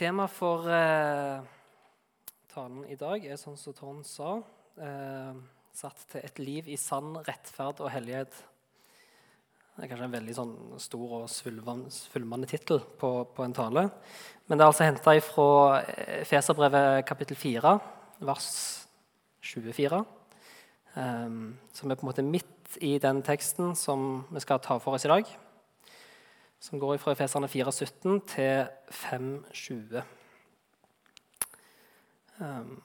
Tema for eh, talen i dag er, sånn som Trond sa, eh, satt til et liv i sann rettferd og hellighet. Det er kanskje en veldig sånn, stor og svulmende tittel på, på, en tale. Men det er altså henta fra Feserbrevet kapittel 4, vers 24. Eh, som er på en måte midt i den teksten som vi skal ta for oss i dag som går fra Efeserne 4,17 til 5,20. Um,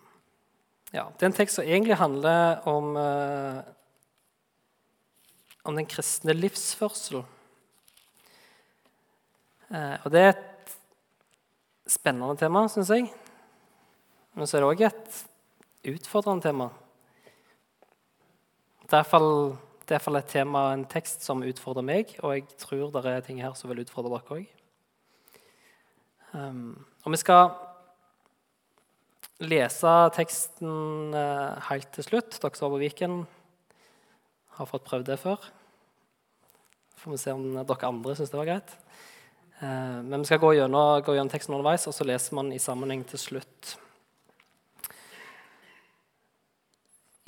ja, det er en tekst som egentlig handler om, uh, om den kristne livsførsel. Uh, og det er et spennende tema, syns jeg. Men så er det òg et utfordrende tema. Det er iallfall det er iallfall et tema, en tekst som utfordrer meg, og jeg tror det er ting her som vil utfordre dere òg. Um, og vi skal lese teksten uh, helt til slutt. Dere som var på Viken, har fått prøvd det før. Får vi se om dere andre syns det var greit. Uh, men vi skal gå gjennom, gå gjennom teksten underveis, og så leser man i sammenheng til slutt.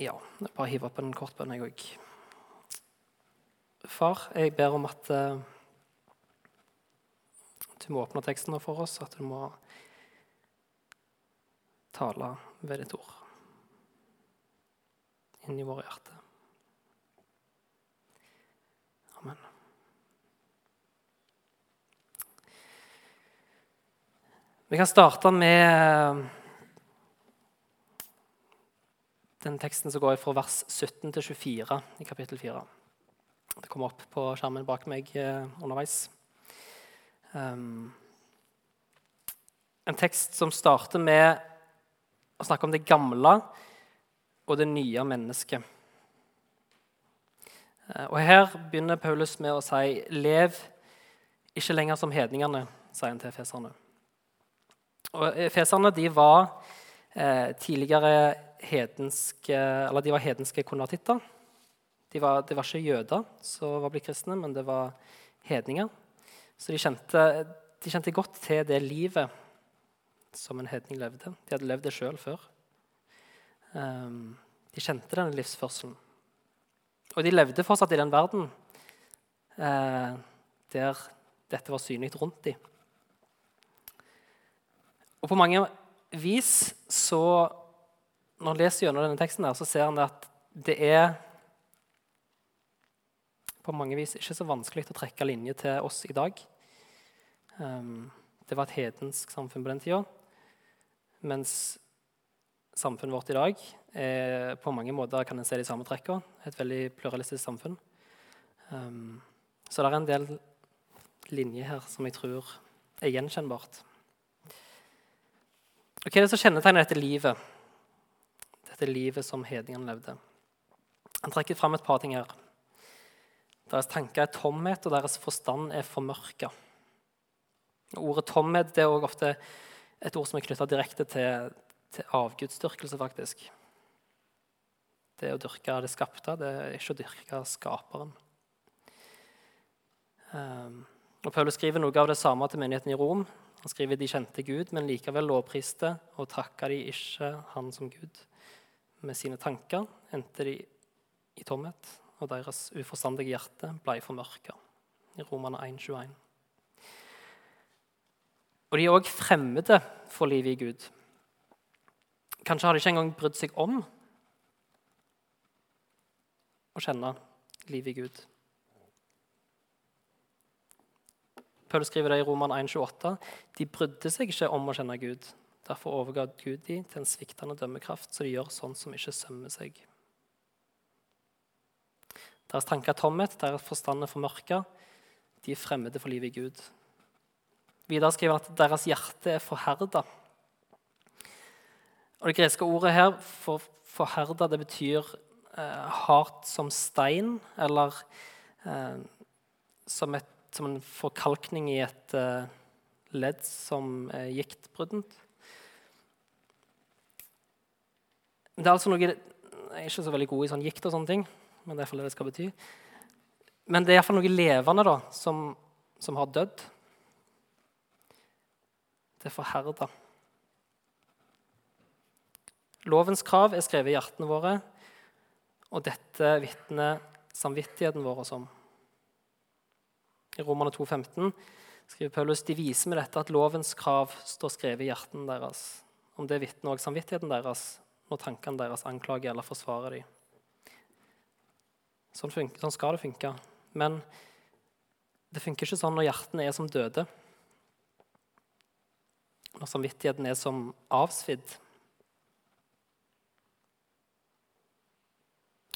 Ja, bare hive opp en kort bønn, jeg òg. Far, jeg ber om at uh, du må åpne teksten for oss, at du må tale ved ditt ord inn i våre hjerter. Amen. Vi kan starte med eh, den teksten som går fra vers 17 til 24 i kapittel 4. Det kom opp på skjermen bak meg eh, underveis. Um, en tekst som starter med å snakke om det gamle og det nye mennesket. Uh, og Her begynner Paulus med å si 'lev ikke lenger som hedningene', sier han til feserne. Og Feserne de var eh, tidligere hedenske, eller de var hedenske konvertitter. De var, det var ikke jøder som var blitt kristne, men det var hedninger. Så de kjente, de kjente, godt til det livet som en hedning levde. De hadde levd det sjøl før. Um, de kjente denne livsførselen. Og de levde fortsatt i den verden eh, der dette var synlig rundt dem. Og på mange vis så Når en leser gjennom denne teksten, der, så ser en at det er på mange vis ikke så vanskelig å trekke linje til oss i dag. Um, det var et hedensk samfunn på den tida, mens samfunnet vårt i dag er på mange måter kan en se de samme trekkene. Et veldig pluralistisk samfunn. Um, så det er en del linjer her som jeg tror er gjenkjennbart. Og Hva er det som kjennetegner dette livet? Dette livet som hedningene levde. Han trekker fram et par ting her. Deres tanker er tomhet, og deres forstand er formørka. Ordet tomhet det er også ofte et ord som er knytta direkte til, til avgudsdyrkelse, faktisk. Det å dyrke det skapte, det er ikke å dyrke skaperen. Um, og Paulus skriver noe av det samme til menigheten i Rom. Han skriver de kjente Gud, men likevel lovpriste og takka de ikke Han som Gud. Med sine tanker endte de i tomhet og deres uforstandige hjerte ble formørka. I Romane 1,21. Og de er òg fremmede for livet i Gud. Kanskje har de ikke engang brydd seg om å kjenne livet i Gud. Paul skriver det i Roman 1,28. De brydde seg ikke om å kjenne Gud. Derfor overga Gud dem til en sviktende dømmekraft, så de gjør sånn som ikke sømmer seg. Deres tanker er tomhet, deres forstand er formørka. De er fremmede for livet i Gud. Videre skriver han at deres hjerte er forherda. Og Det greske ordet her for forherda det betyr eh, hardt som stein, eller eh, som, et, som, en forkalkning i et eh, ledd som er giktbruddent. Det er altså noe, Jeg er ikke så veldig god i sånn gikt og sånne ting men det er iallfall det det skal bety. Men det er iallfall noe levende da, som, som har dødd. Det er forherda. Lovens krav er skrevet i hjertene våre, og dette vitner samvittigheten vår om. I Romerne 2,15 skriver Paulus de viser med dette at lovens krav står skrevet i hjertene deres. Om det vitner også samvittigheten deres når tankene deres anklager eller forsvarer dem. Sånn, sånn, skal det funke. Men det funker ikke sånn når hjertene er som døde. Når samvittigheten er som avsvidd.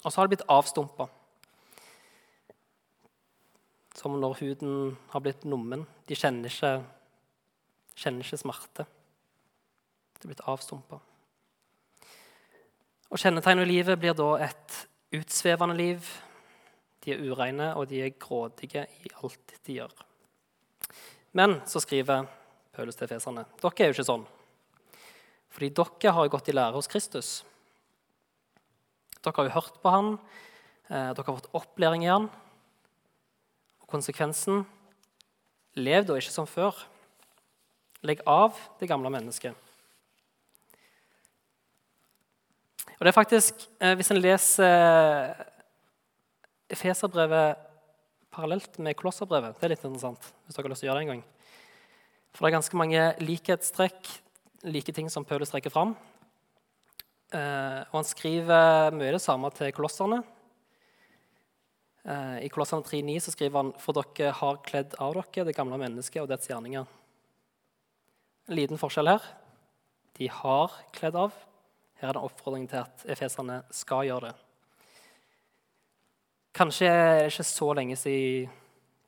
Og så har det blitt avstumpa. Som når huden har blitt nummen. De kjenner ikke, kjenner ikke smerte. Det er blitt avstumpa. Og Kjennetegnet i livet blir da et utsvevende liv. De er ureine, og de er grådige i alt de gjør. Men så skriver Paulus til feserne dere er jo ikke sånn. Fordi dere har gått i lære hos Kristus. Dere har jo hørt på han, eh, dere har fått opplæring i han. Og konsekvensen lev da ikke som før. Legg av det gamle mennesket. Og det er faktisk, eh, Hvis en leser Efeserbrevet parallelt med Kolosserbrevet Det er litt interessant. hvis dere har lyst til å gjøre det en gang. For det er ganske mange likhetstrekk, like ting som Paulus trekker fram. Eh, og han skriver mye det samme til kolosserne. Eh, I Kolossene 3,9 skriver han for dere har kledd av dere det gamle mennesket og dets gjerninger. En liten forskjell her. De har kledd av. Her er det en oppfordring til at efeserne skal gjøre det. Kanskje er det ikke så lenge siden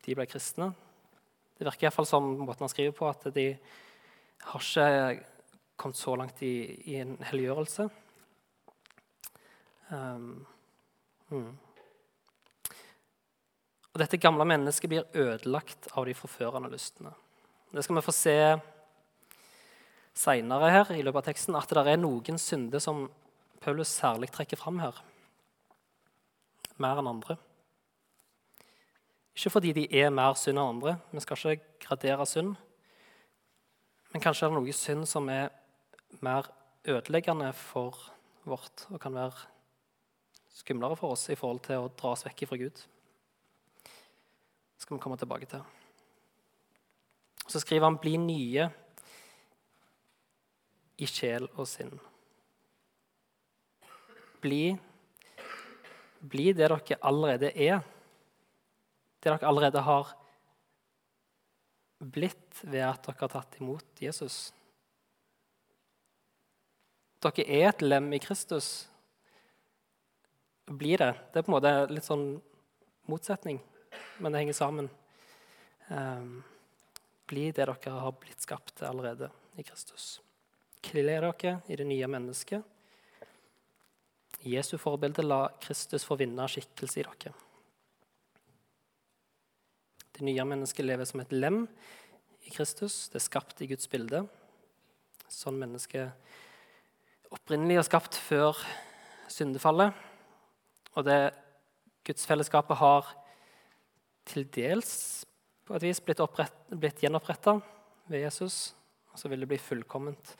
de ble kristne. Det virker i hvert fall som måten han skriver på, at de har ikke kommet så langt i, i en helliggjørelse. Um, hmm. Og dette gamle mennesket blir ødelagt av de forførende lystene. Det skal vi få se seinere her i løpet av teksten, at det er noen synder som Paulus særlig trekker fram her. Mer enn andre. Ikke fordi de er mer synd enn andre. Vi skal ikke gradere synd. Men kanskje er det noe synd som er mer ødeleggende for vårt og kan være skumlere for oss i forhold til å dra oss vekk fra Gud. Det skal vi komme tilbake til. Så skriver han 'bli nye i sjel og sinn'. Bli, bli det dere allerede er. Det dere allerede har blitt ved at dere har tatt imot Jesus. Dere er et lem i Kristus Bli det. Det er på en måte litt sånn motsetning, men det henger sammen. Um, bli det dere har blitt skapt allerede i Kristus. Kle dere i det nye mennesket. I Jesu forbilde la Kristus få vinne skikkelse i dere. Det nye mennesket lever som et lem i Kristus. Det er skapt i Guds bilde. Sånn mennesket opprinnelig er skapt før syndefallet. Og det gudsfellesskapet har til dels på et vis blitt, blitt gjenoppretta ved Jesus. Og så vil det bli fullkomment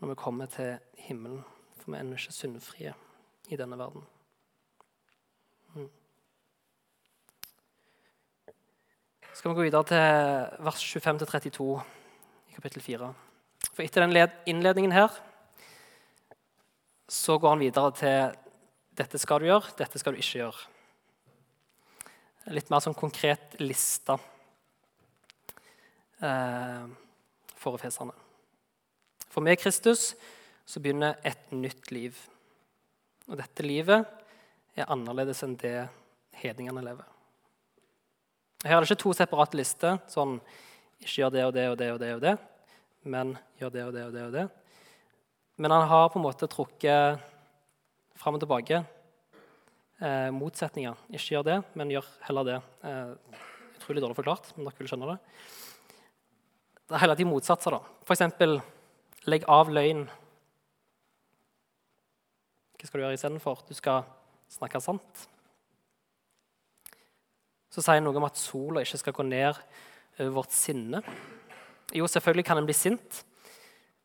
når vi kommer til himmelen. For vi er ennå ikke syndfrie i denne verden. Mm. skal vi gå videre til vers 25-32 i kapittel 4. For etter den innledningen her så går han videre til dette skal du gjøre, dette skal du ikke gjøre. Litt mer sånn konkret liste eh, for efeserne. For med Kristus så begynner et nytt liv. Og dette livet er annerledes enn det hedningene lever. Her er det ikke to separate lister. sånn Ikke gjør det og det og det og det, og det, men gjør det og det og det. og det. Men han har på en måte trukket fram og tilbake. Eh, motsetninger. Ikke gjør det, men gjør heller det. Eh, utrolig dårlig forklart, men dere vil skjønne det. Det er heller de motsatser. da. F.eks. legg av løgn. Skal du gjøre istedenfor? Du skal snakke sant. Så sier han noe om at sola ikke skal gå ned over vårt sinne. Jo, selvfølgelig kan en bli sint,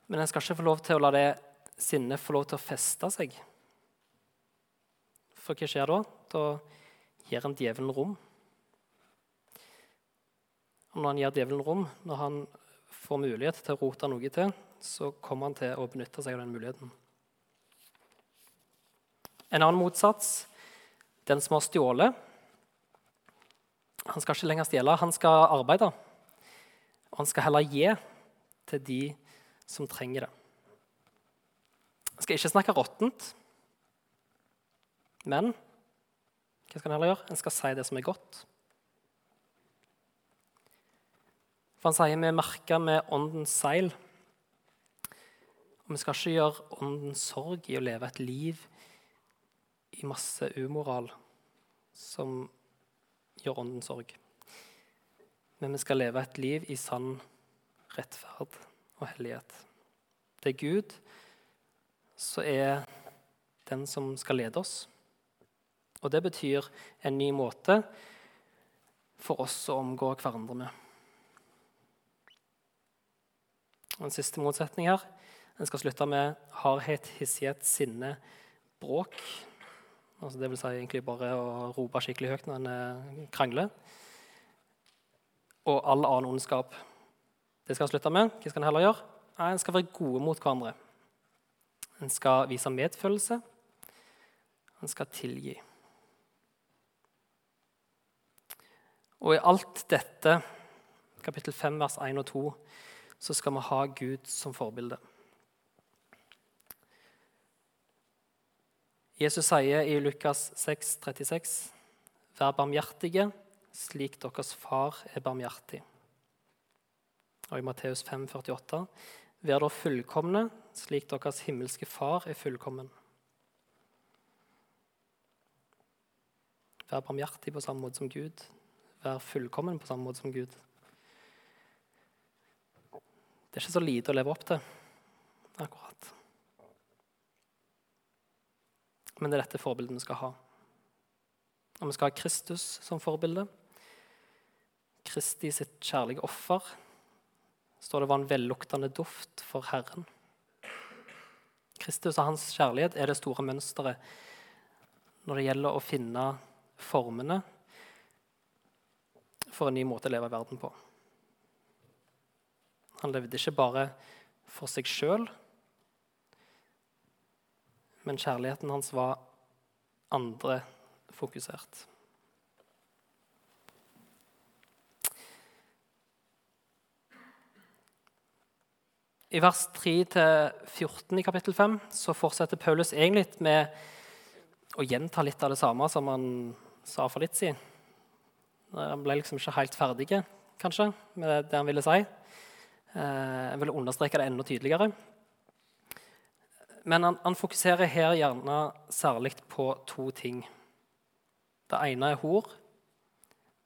men en skal ikke få lov til å la det sinnet få lov til å feste seg. For hva skjer da? Da gir en djevelen rom. Og når han gir djevelen rom, når han får mulighet til å rote noe til, så kommer han til å benytte seg av den muligheten. En annen motsats, den som har stjålet, han skal ikke lenger stjele, han skal arbeide. Og han skal heller gi til de som trenger det. Han skal ikke snakke råttent, men hva skal han heller gjøre? Han skal si det som er godt. For han sier vi er merka med åndens seil. Og vi skal ikke gjøre åndens sorg i å leve et liv i masse umoral som gjør åndens sorg. Men vi skal leve et liv i sann rettferd og hellighet. Det er Gud som er den som skal lede oss. Og det betyr en ny måte for oss å omgå hverandre med. Og en siste motsetning her. En skal slutte med hardhet, hissighet, sinne, bråk. Altså det vil si egentlig bare å rope skikkelig høyt når en eh, krangler. Og all annen ondskap. Det skal en slutte med. Hva skal en heller gjøre? Nei, En skal være gode mot hverandre. En skal vise medfølelse. En skal tilgi. Og i alt dette, kapittel 5, vers 1 og 2, så skal vi ha Gud som forbilde. Jesus sier i Lukas 6, 36, Vær barmhjertige, slik deres far er barmhjertig. Og i Matteus 5, 48, Vær da fullkomne, slik deres himmelske far er fullkommen. Vær barmhjertig på samme måte som Gud. Vær fullkommen på samme måte som Gud. Det er ikke så lite å leve opp til. akkurat. Men det er dette forbildet vi skal ha. Og vi skal ha Kristus som forbilde. Kristi sitt kjærlige offer står det var en velluktende duft for Herren. Kristus og hans kjærlighet er det store mønsteret når det gjelder å finne formene for en ny måte å leve i verden på. Han levde ikke bare for seg sjøl, men kjærligheten hans var andrefokusert. I vers 3-14 i kapittel 5 så fortsetter Paulus egentlig med å gjenta litt av det samme som han sa for litt siden. Han ble liksom ikke helt ferdig kanskje, med det han ville si. Eh, jeg vil understreke det enda tydeligere. Men han, han fokuserer her gjerne særlig på to ting. Det ene er hor,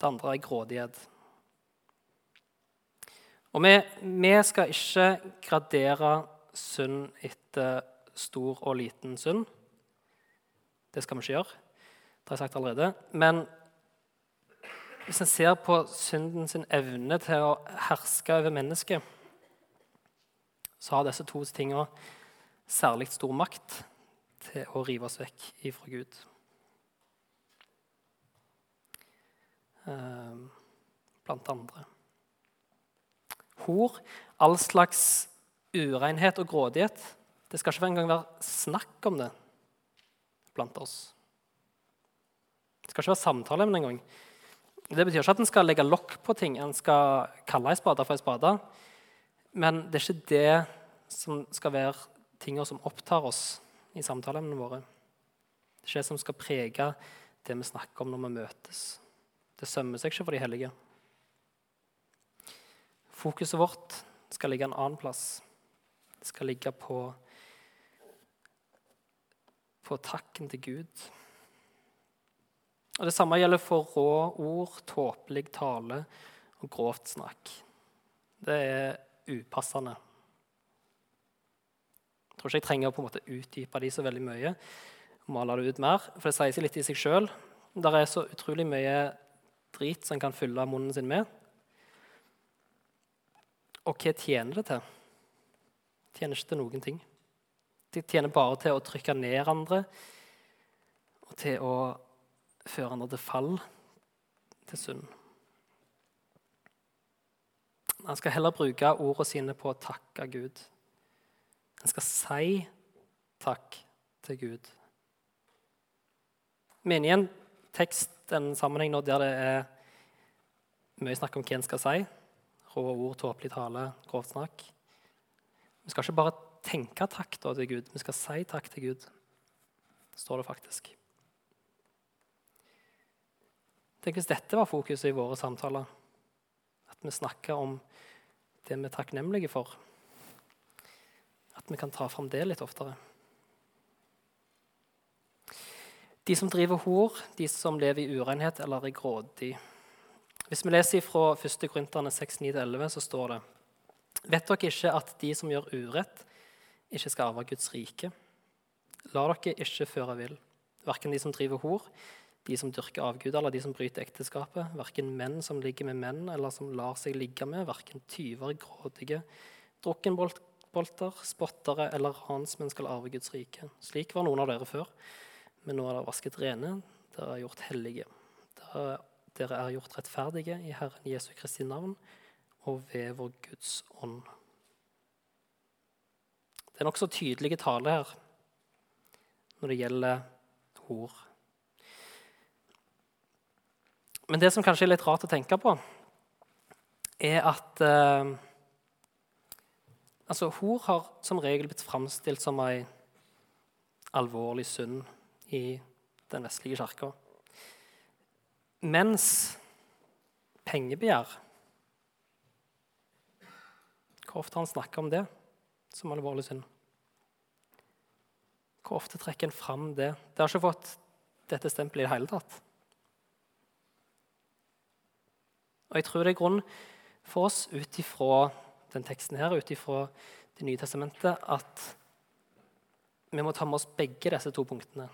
det andre er grådighet. Og vi, vi skal ikke gradere synd etter stor og liten synd. Det skal vi ikke gjøre. Det har jeg sagt allerede. Men hvis en ser på synden sin evne til å herske over mennesket så har disse to tingene særlig stor makt til å rive oss vekk ifra Gud. Ehm, blant andre. Hor, all slags urenhet og grådighet. Det skal ikke engang være snakk om det blant oss. Det skal ikke være samtaleemne engang. Det betyr ikke at en skal legge lokk på ting. En skal kalle ei spade for ei spade. Men det er ikke det som skal være tingene som opptar oss i samtaleemnene våre. Det er ikke det som skal prege det vi snakker om når vi møtes. Det sømmer seg ikke for de hellige. Fokuset vårt skal ligge en annen plass. Det skal ligge på, på takken til Gud. Og Det samme gjelder for rå ord, tåpelig tale og grovt snakk. Det er upassende. Tror ikke jeg trenger å på en måte utdype de så veldig mye. male det ut mer, For det sier seg litt i seg sjøl. Det er så utrolig mye drit som kan fylle munnen sin med. Og hva tjener det til? Det tjener ikke til noen ting. Det tjener bare til å trykke ned andre og til å føre andre til fall, til synd. Han skal heller bruke ordene sine på å takke Gud. Han skal si takk til Gud. Vi er i en tekst, en sammenheng nå der det er mye snakk om hva en skal si. Rå ord, tåpelig tale, grovt snakk. Vi skal ikke bare tenke takk da, til Gud, vi skal si takk til Gud. står det faktisk. Tenk hvis dette var fokuset i våre samtaler. At vi snakker om det vi er takknemlige for. At vi kan ta fram det litt oftere. De som driver hor, de som lever i urenhet eller er grådig. Hvis vi leser fra 1. Korinterne 6.9-11, så står det Vet dere ikke at de som gjør urett, ikke skal arve Guds rike? La dere ikke føre vill, verken de som driver hor, de som dyrker avguder, eller de som bryter ekteskapet, verken menn som ligger med menn, eller som lar seg ligge med, verken tyver, grådige, drukkenbolter, spottere eller ransmenn skal arve Guds rike. Slik var noen av dere før men nå er dere vasket rene, dere er gjort hellige. Dere er gjort rettferdige i Herren Jesu Kristi navn og ved vår Guds ånd. Det er nokså tydelige taler her når det gjelder hor. Men det som kanskje er litt rart å tenke på, er at eh, altså, hor har som regel blitt framstilt som ei alvorlig synd i den vestlige kirka. Mens pengebegjær Hvor ofte han snakker om det som alvorlig synd? Hvor ofte trekker en fram det? Det har ikke fått dette stempelet i det hele tatt. Og jeg tror det er grunn for oss ut ifra den teksten her, ut ifra Det nye testamentet, at vi må ta med oss begge disse to punktene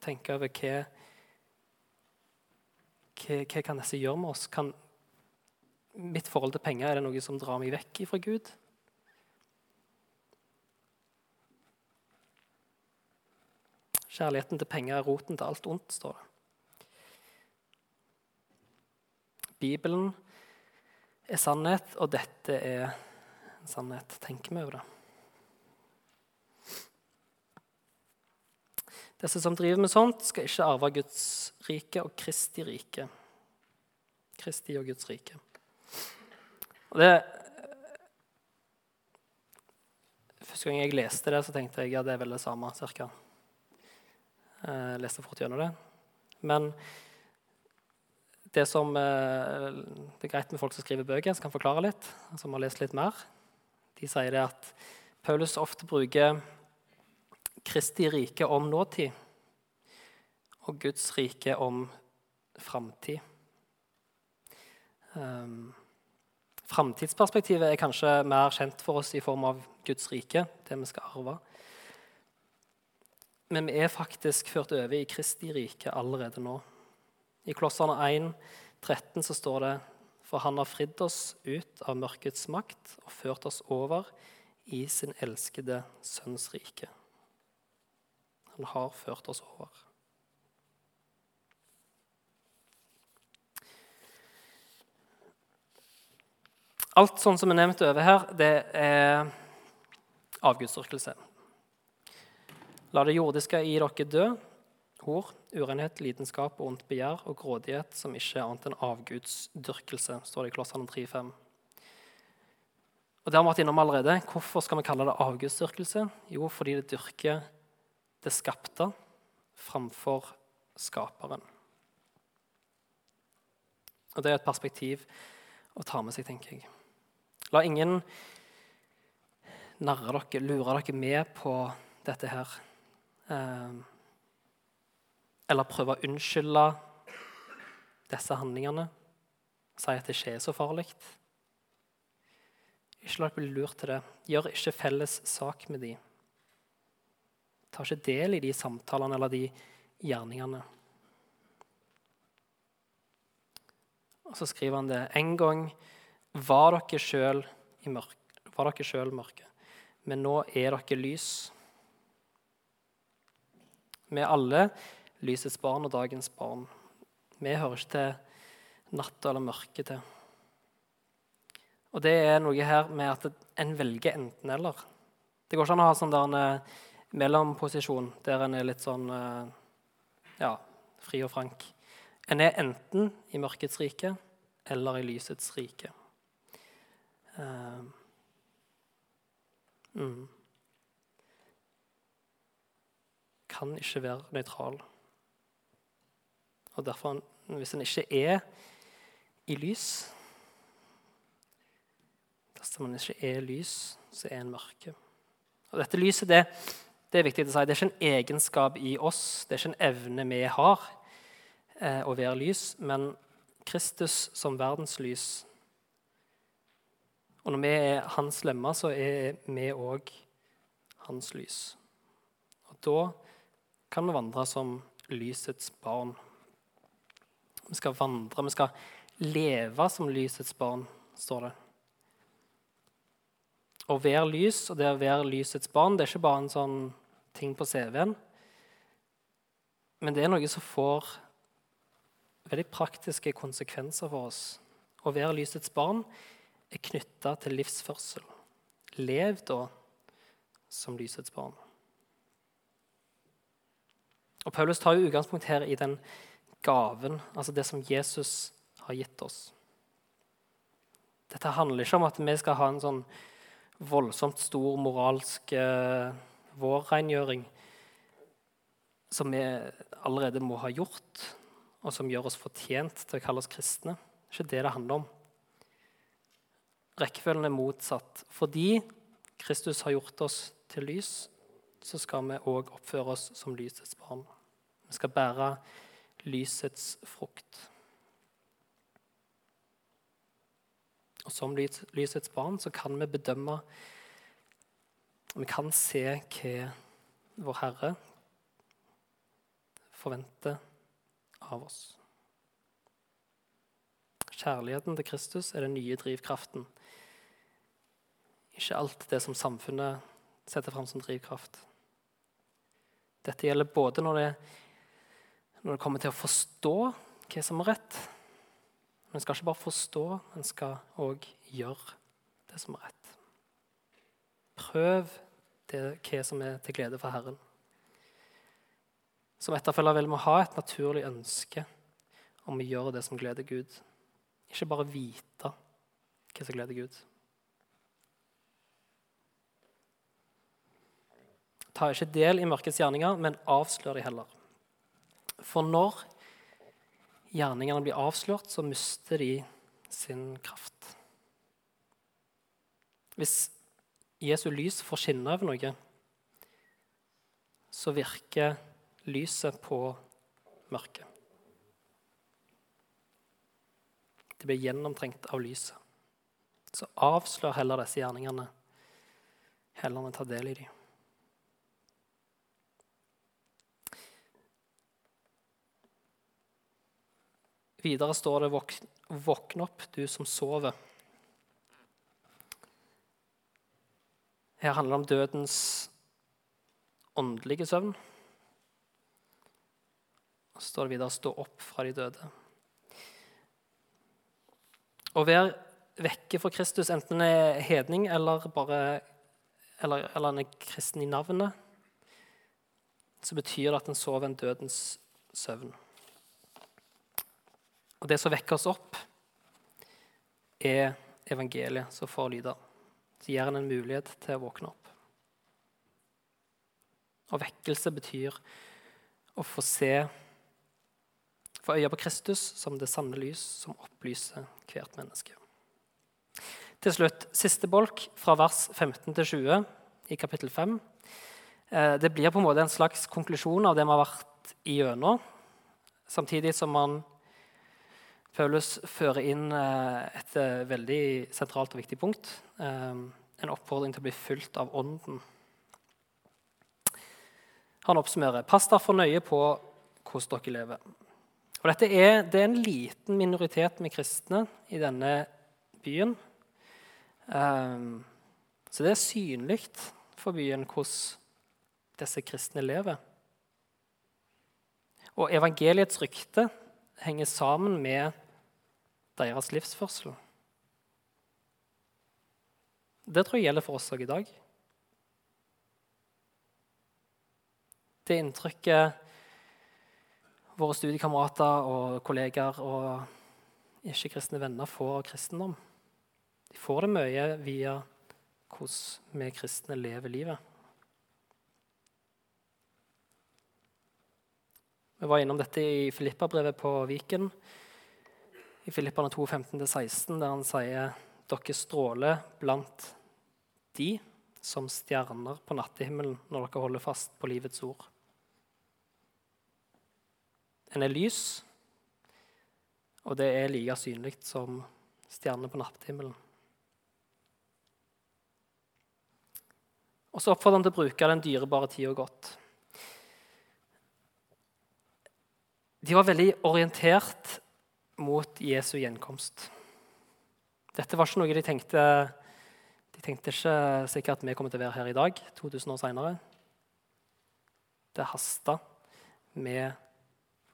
tenke over hva, hva, hva kan disse gjøre med oss. Kan mitt forhold til penger er det noe som drar meg vekk fra Gud? Kjærligheten til penger er roten til alt ondt, står det. Bibelen er sannhet, og dette er sannhet. Tenker vi over det? Disse som driver med sånt, skal ikke arve Guds rike og Kristi rike. Kristi og Guds rike. Og det, Første gang jeg leste det, så tenkte jeg ja, det er vel det samme. Cirka. Jeg leste fort gjennom det. Men det som eh, det er greit med folk som skriver bøker, som kan forklare litt, som har lest litt mer, de sier det at Paulus ofte bruker Kristi rike om nåtid og Guds rike om framtid. Um, Framtidsperspektivet er kanskje mer kjent for oss i form av Guds rike, det vi skal arve. Men vi er faktisk ført over i Kristi rike allerede nå. I Klosserne 1, 13 så står det for han har fridd oss ut av mørkets makt og ført oss over i sin elskede sønns rike. Han har ført oss over. Alt sånn som er nevnt over her, det er avgudsdyrkelse. La det jordiske i dere dø. Hor, urenhet, lidenskap, ondt begjær og grådighet, som ikke er annet enn avgudsdyrkelse, står det i Klossene 3.5. Og det har vi vært innom allerede. Hvorfor skal vi kalle det avgudsdyrkelse? Jo, fordi det dyrker det skapte framfor skaperen. Og Det er et perspektiv å ta med seg, tenker jeg. La ingen narre dere, lure dere med på dette her. Eh, eller prøve å unnskylde disse handlingene. Si at det ikke er så farlig. Ikke la dere bli lurt til det. Gjør ikke felles sak med dem Ta ikke del i de samtalene eller de gjerningene. Og så skriver han det. En gang var dere sjøl mørke, mørke, men nå er dere lys. Vi alle lysets barn og dagens barn. Vi hører ikke til natta eller mørket til. Og det er noe her med at en velger enten-eller. Det går ikke an å ha sånn der en eh, mellomposisjon der en er litt sånn eh, ja, fri og frank. En er enten i mørkets rike eller i lysets rike. Uh, mm. Kan ikke være nøytral. Og derfor, hvis en ikke er i lys Dersom en ikke er lys, så er en mørke. Og dette lyset det, det er viktig å si, det er ikke en egenskap i oss, det er ikke en evne vi har eh, å være lys, men Kristus som verdenslys. Og når vi er hans lemmer, så er vi òg hans lys. Og da kan vi vandre som lysets barn. Vi skal vandre, vi skal leve som lysets barn, står det. Å være lys og det å være lysets barn det er ikke bare en sånn ting på CV-en. Men det er noe som får veldig praktiske konsekvenser for oss. Å være lysets barn er knytta til livsførsel. Lev da som lysets barn. Og Paulus tar jo utgangspunkt her i den gaven, altså det som Jesus har gitt oss. Dette handler ikke om at vi skal ha en sånn voldsomt stor moralsk eh, vårrengjøring som vi allerede må ha gjort, og som gjør oss fortjent til å kalle oss kristne. Det er ikke det det handler om. Rekkefølgen er motsatt. Fordi Kristus har gjort oss til lys, så skal vi òg oppføre oss som lysets barn. Vi skal bære lysets frukt. Og som lysets barn så kan vi bedømme Vi kan se hva vår Herre forventer av oss. Kjærligheten til Kristus er den nye drivkraften. Ikke alt det som samfunnet setter fram som drivkraft. Dette gjelder både når det, når det kommer til å forstå hva som er rett, men en skal ikke bare forstå, en skal òg gjøre det som er rett. Prøv det, hva som er til glede for Herren. Som etterfølger vil vi ha et naturlig ønske om å gjøre det som gleder Gud. Ikke bare vite hva som gleder Gud. Ta ikke del i mørkets gjerninger, men avslør de heller. For når gjerningene blir avslørt, så mister de sin kraft. Hvis Jesu lys får skinne over noe, så virker lyset på mørket. Det blir gjennomtrengt av lyset. Så avslør heller disse gjerningene, heller enn å ta del i dem. Videre står det 'Våkn opp, du som sover'. Her handler det om dødens åndelige søvn. Så står det videre 'stå opp fra de døde'. Å være vekke for Kristus, enten en er hedning eller, bare, eller, eller en er kristen i navnet, så betyr det at en sover en dødens søvn. Og det som vekker oss opp, er evangeliet som får lyder. Så gir en en mulighet til å våkne opp. Og vekkelse betyr å få se Få øye på Kristus som det sanne lys som opplyser hvert menneske. Til slutt, siste bolk, fra vers 15 til 20 i kapittel 5. Eh, det blir på en måte en slags konklusjon av det vi har vært igjennom, samtidig som man Paulus fører inn eh, et eh, veldig sentralt og viktig punkt. Eh, en oppfordring til å bli fulgt av Ånden. Han oppsummerer pass derfor nøye på hvordan dere lever. Og dette er, det er en liten minoritet med kristne i denne byen. Så det er synlig for byen hvordan disse kristne lever. Og evangeliets rykte henger sammen med deres livsførsel. Det tror jeg gjelder for oss òg i dag. Det inntrykket våre studiekamerater og kollegaer og ikke-kristne venner får av kristendom. De får det mye via hvordan vi kristne lever livet. Vi var innom dette i Filippabrevet på Viken, i Filippane 2, 15-16, der han sier dere stråler blant de som stjerner på nattehimmelen når dere holder fast på livets ord. En er lys, og det er like synlig som stjernene på nattehimmelen. Og så oppfordrer han til å bruke den dyrebare tida godt. De var veldig orientert mot Jesu gjenkomst. Dette var ikke noe de tenkte De tenkte ikke sikkert at vi kommer til å være her i dag, 2000 år seinere. Det hasta med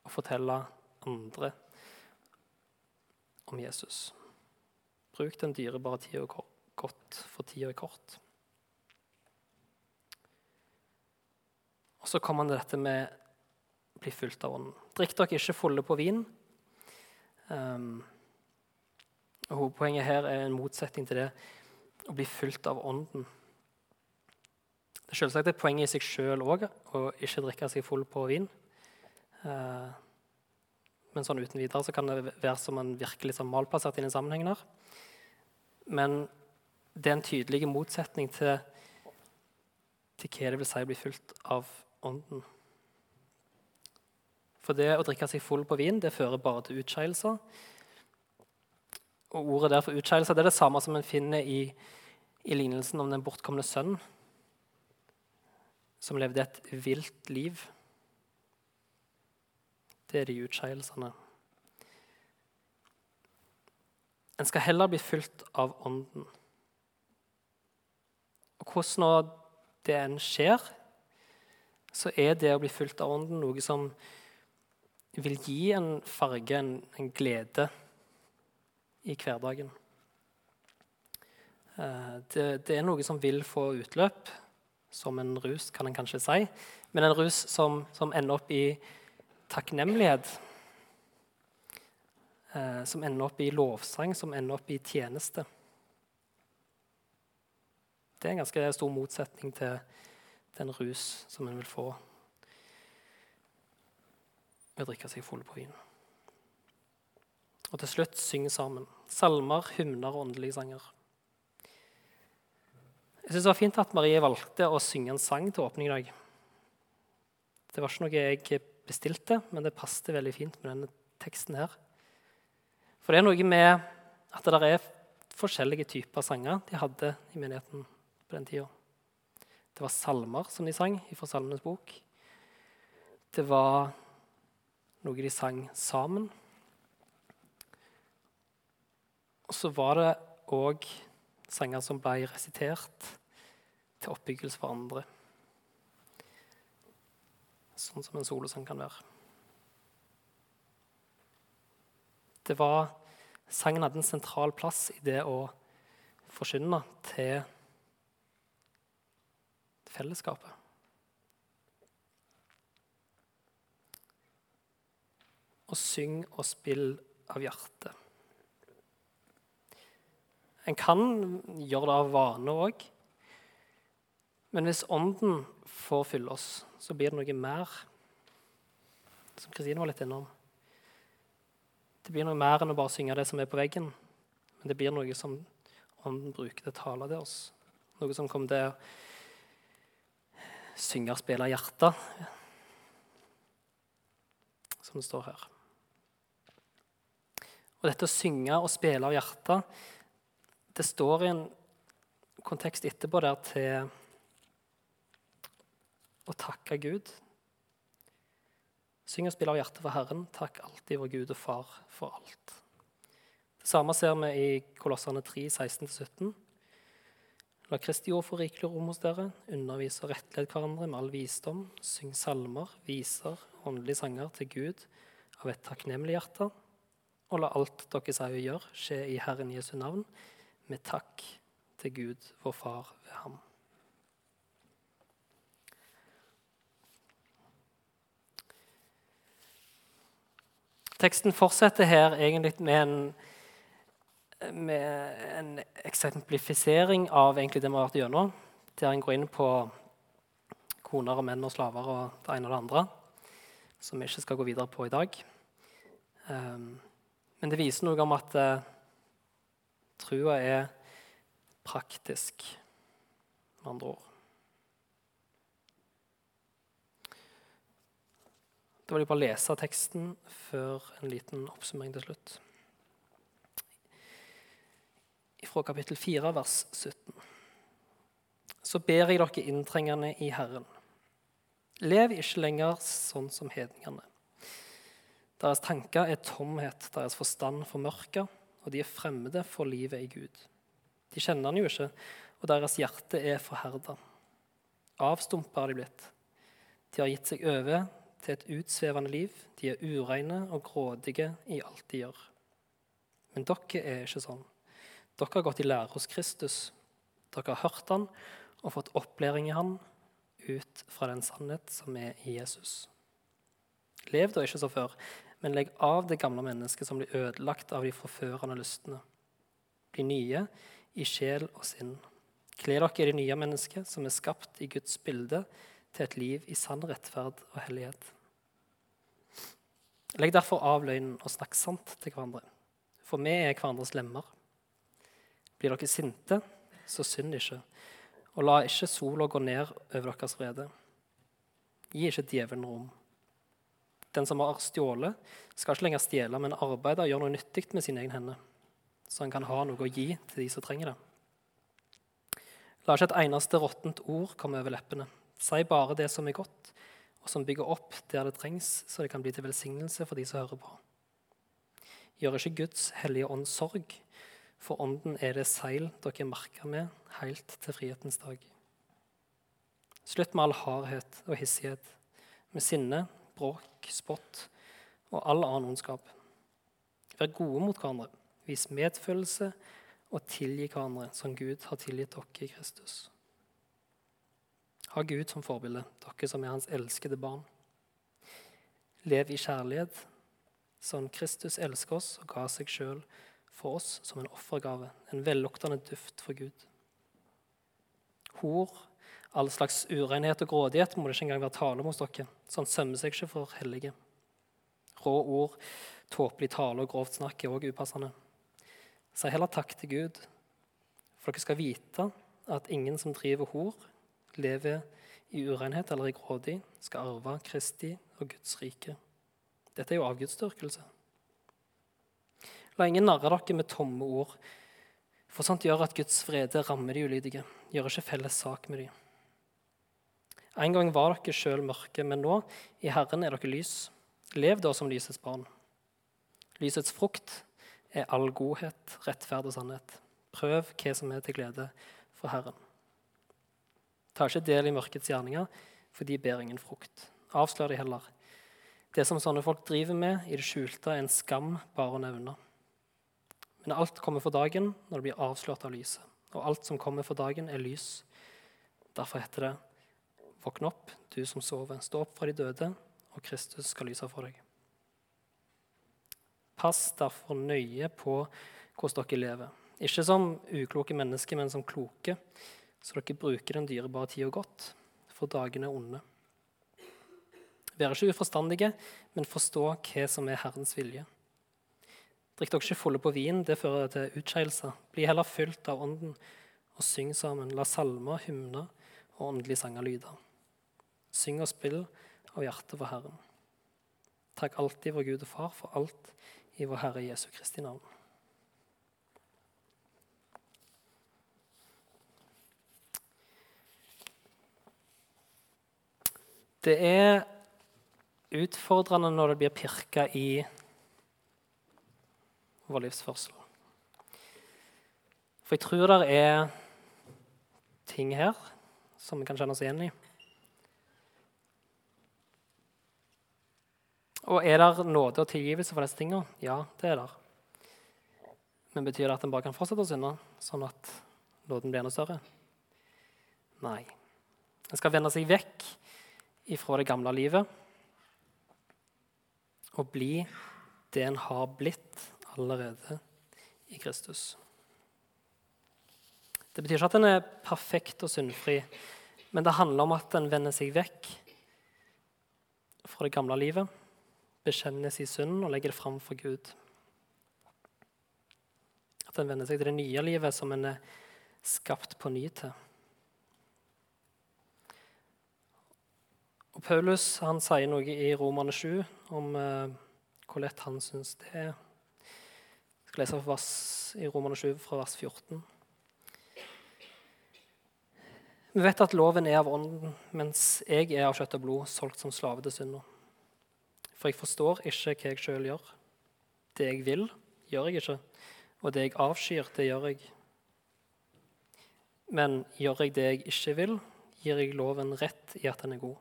å fortelle andre om Jesus. Bruk den dyrebare tida godt, for tida er kort. Og så kommer han til dette med å bli fulgt av Ånden. Drikk dere ikke fulle på vin. Um, og Hovedpoenget her er en motsetning til det å bli fulgt av Ånden. Det er selvsagt et poeng i seg sjøl òg å ikke drikke seg full på vin. Uh, men sånn uten videre så kan det være som en virkelig sånn malplassert i den sammenhengen her. Men det er en tydelig motsetning til, til hva det vil si å bli fulgt av Ånden. For det å drikke seg full på vin det fører bare til utskeielser. Og Ordet der for utskeielser det er det samme som en finner i, i lignelsen om den bortkomne sønnen, som levde et vilt liv. Det er de utskeielsene. En skal heller bli fylt av Ånden. Og hvordan det enn skjer, så er det å bli fylt av Ånden noe som vil gi en farge, en, en glede, i hverdagen. Eh, det, det, er noe som vil få utløp, som en rus, kan en kanskje si. Men en rus som, som ender opp i takknemlighet. Eh, som ender opp i lovsang, som ender opp i tjeneste. Det er en ganske stor motsetning til den rus som en vil få ved å drikke seg full på vin. Og til slutt synge sammen. Salmer, hymner og åndelige sanger. Jeg synes Det var fint at Marie valgte å synge en sang til åpning i dag. Det var ikke noe jeg bestilte, men det passet veldig fint med denne teksten her. For det er noe med at det er forskjellige typer sanger de hadde i menigheten på den tida. Det var salmer som de sang fra Salmenes bok. Det var noe de sang sammen. Og så var det òg sanger som ble resitert til oppbyggelse for andre. Sånn som en solosang kan være. Det var, Sangen hadde en sentral plass i det å forkynne til fellesskapet. Og syng og spill av hjertet. En kan gjøre det av vane òg. Men hvis Ånden får fylle oss, så blir det noe mer. Som Kristine var litt innom. Det blir noe mer enn å bare synge det som er på veggen. Men det blir noe som Ånden bruker til å tale til oss. Noe som kommer til å synge og spille hjertet, som det står her. Og dette å synge og spille av hjertet, det står i en kontekst etterpå der til å takke Gud. Syng og spill av hjertet for Herren. Takk alltid vår Gud og Far for alt. Det Samme ser vi i Kolossene 3, 16-17. La Kristi ord få rikelig rom hos dere. Undervis og rettled hverandre med all visdom. Syng salmer, viser, åndelige sanger til Gud av et takknemlig hjerte. Og la alt dere sier og gjør, skje i Herren Jesu navn, med takk til Gud, vår Far, ved ham. Teksten fortsetter her egentlig med en, med en eksemplifisering av egentlig det vi har vært gjennom, der en går inn på koner og menn og slaver og det ene og det andre, som vi ikke skal gå videre på i dag. Um, men det viser noe om at eh, trua er praktisk, med andre ord. Da vil jeg bare lese teksten før en liten oppsummering til slutt. Fra kapittel 4, vers 17. Så ber jeg dere inntrengende i Herren. Lev ikke lenger sånn som hedningene. Deres tanker er tomhet, deres forstand formørka, og de er fremmede for livet i Gud. De kjenner han jo ikke, og deres hjerte er forherda. Avstumpa har de blitt. De har gitt seg over til et utsvevende liv. De er ureine og grådige i alt de gjør. Men dere er ikke sånn. Dere har gått i lære hos Kristus. Dere har hørt han og fått opplæring i han ut fra den sannhet som er i Jesus. Lev da ikke så før, men legg av det gamle mennesket som blir ødelagt av de forførende lystne. Bli nye i sjel og sinn. Kle dere i det nye mennesket som er skapt i Guds bilde, til et liv i sann rettferd og hellighet. Legg derfor av løgnen og snakk sant til hverandre, for vi er hverandres lemmer. Blir dere sinte, så synd ikke, og la ikke sola gå ned over deres vrede. Gi ikke djevelen rom. Den som har stjålet, skal ikke lenger stjele, men arbeide og gjøre noe nyttig med sine egne hender, så han kan ha noe å gi til de som trenger det. La ikke et eneste råttent ord komme over leppene. Si bare det som er godt, og som bygger opp der det trengs, så det kan bli til velsignelse for de som hører på. Gjør ikke Guds hellige ånd sorg, for ånden er det seil dere er merka med helt til frihetens dag. Slutt med all hardhet og hissighet, med sinne, bråk, spott og all annen ondskap. Vær gode mot hverandre, vis medfølelse og tilgi hverandre som Gud har tilgitt dere i Kristus. Ha Gud som forbilde, dere som er hans elskede barn. Lev i kjærlighet, sånn Kristus elsker oss og ga seg sjøl for oss som en offergave, en velluktende duft for Gud. Hor, all slags urenhet og grådighet må det ikke engang være tale om hos dere. Sånn sømmer seg ikke for hellige. Rå ord, tåpelig tale og grovt snakk er òg upassende. Si heller takk til Gud, for dere skal vite at ingen som driver hor, lever i urenhet eller i grådig, skal arve Kristi og Guds rike. Dette er jo avgudsdyrkelse. La ingen narre dere med tomme ord, for sånt gjør at Guds vrede rammer de ulydige. Gjør ikke felles sak med dem. En gang var dere sjøl mørke, men nå, i Herren, er dere lys. Lev da som lysets barn. Lysets frukt er all godhet, rettferd og sannhet. Prøv hva som er til glede for Herren. Ta ikke del i mørkets gjerninger, for de ber ingen frukt. Avslør de heller. Det som sånne folk driver med i det skjulte, er en skam bare å nevne. Men alt kommer for dagen når det blir avslørt av lyset. Og alt som kommer for dagen, er lys. Derfor heter det, våkn opp, du som sover. Stå opp fra de døde, og Kristus skal lyse for deg. Pass derfor nøye på hvordan dere lever. Ikke som ukloke mennesker, men som kloke så dere bruker den dyrebare tida godt, for dagene er onde. Vær ikke uforstandige, men forstå hva som er Herrens vilje. Drikk dere ikke fulle på vin, det fører til utskeielse. Bli heller fylt av Ånden og syng sammen. La salmer, hymner og åndelige sanger lyde. Syng og spill av hjertet for Herren. Takk alltid vår Gud og Far for alt i vår Herre Jesu Kristi navn. Det er utfordrende når det blir pirka i vår livsførsel. For jeg tror det er ting her som vi kan kjenne oss igjen i. Og er det nåde og tilgivelse for disse tingene? Ja, det er det. Men betyr det at en bare kan fortsette å synde, sånn at nåden blir enda større? Nei. En skal vende seg vekk ifra det gamle livet og bli det en har blitt allerede i Kristus. Det betyr ikke at en er perfekt og syndfri, men det handler om at en vender seg vekk fra det gamle livet, bekjenner sin synd og legger det fram for Gud. At en vender seg til det nye livet som en er skapt på ny til. Og Paulus han sier noe i Romane 7 om eh, hvor lett han syns det er. Jeg skal lese vers, i Romane 7 fra vers 14. Vi vet at loven er av ånden, mens jeg er av kjøtt og blod, solgt som slave til synda. For jeg forstår ikke hva jeg sjøl gjør. Det jeg vil, gjør jeg ikke, og det jeg avskyr, det gjør jeg. Men gjør jeg det jeg ikke vil, gir jeg loven rett i at den er god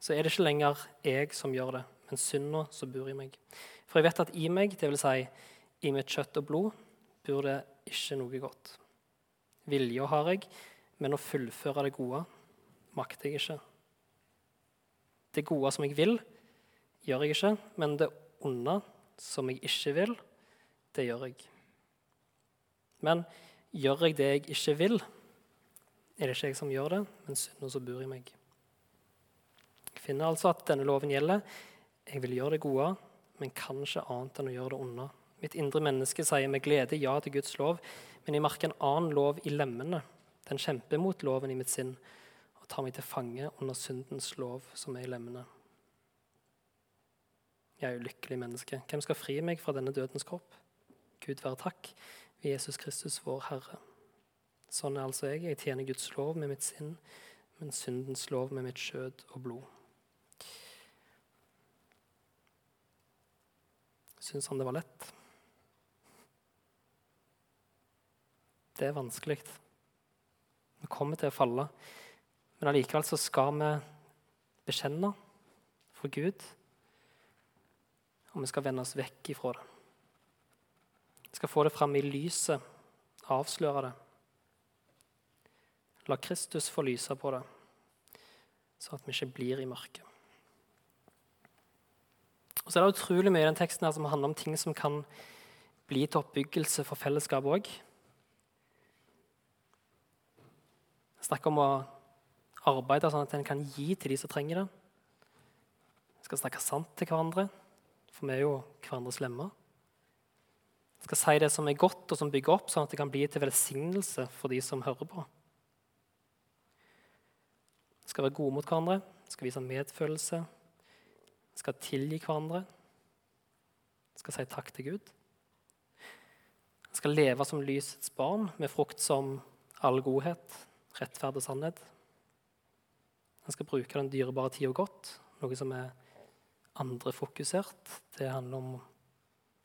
så er det ikke lenger jeg som gjør det, men synda som bor i meg. For jeg vet at i meg, dvs. Si, i mitt kjøtt og blod, bor det ikke noe godt. Vilje har jeg, men å fullføre det gode makter jeg ikke. Det gode som jeg vil, gjør jeg ikke, men det onde som jeg ikke vil, det gjør jeg. Men gjør jeg det jeg ikke vil, er det ikke jeg som gjør det, men synden som bor i meg. Jeg finner altså at denne loven gjelder. Jeg vil gjøre det gode, men kan ikke annet enn å gjøre det onde. Mitt indre menneske sier med glede ja til Guds lov, men jeg merker en annen lov i lemmene. Den kjemper mot loven i mitt sinn tar meg til fange under syndens lov som er i lemmene. Jeg er ulykkelig menneske. Hvem skal fri meg fra denne dødens kropp? Gud være takk ved Jesus Kristus, vår Herre. Sånn er altså jeg. Jeg tjener Guds lov med mitt sinn, men syndens lov med mitt skjød og blod. Syns han det var lett? Det er vanskelig. Vi kommer til å falle. Men allikevel så skal vi bekjenne for Gud. Og vi skal vende oss vekk ifra det. Vi skal få det fram i lyset, avsløre det. La Kristus få lyse på det, så at vi ikke blir i mørket. Og så er det utrolig mye i den teksten her som handler om ting som kan bli til oppbyggelse for fellesskapet òg. Snakk om å arbeide sånn at en kan gi til de som trenger det. Vi skal snakke sant til hverandre, for vi er jo hverandres lemmer. Vi skal si det som er godt og som bygger opp, sånn at det kan bli til velsignelse for de som hører på. Vi skal være gode mot hverandre, vi skal vise medfølelse, skal tilgi hverandre, skal si takk til Gud. Han skal leve som lysets barn, med frukt som all godhet, rettferd og sannhet. Han skal bruke den dyrebare tida godt, noe som er andrefokusert. Det handler om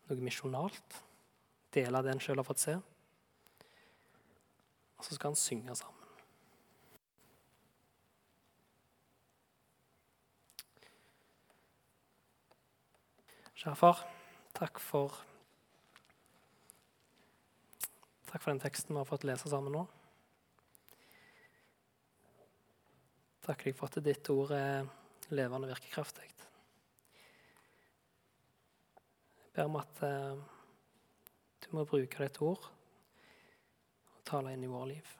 noe misjonalt. Dele det en sjøl har fått se. Og så skal han synge sammen. Kjære far, takk for Takk for den teksten vi har fått lese sammen nå. Takk deg for at ditt ord er levende og virkekraftig. Jeg ber om at eh, du må bruke ditt ord og tale inn i våre liv.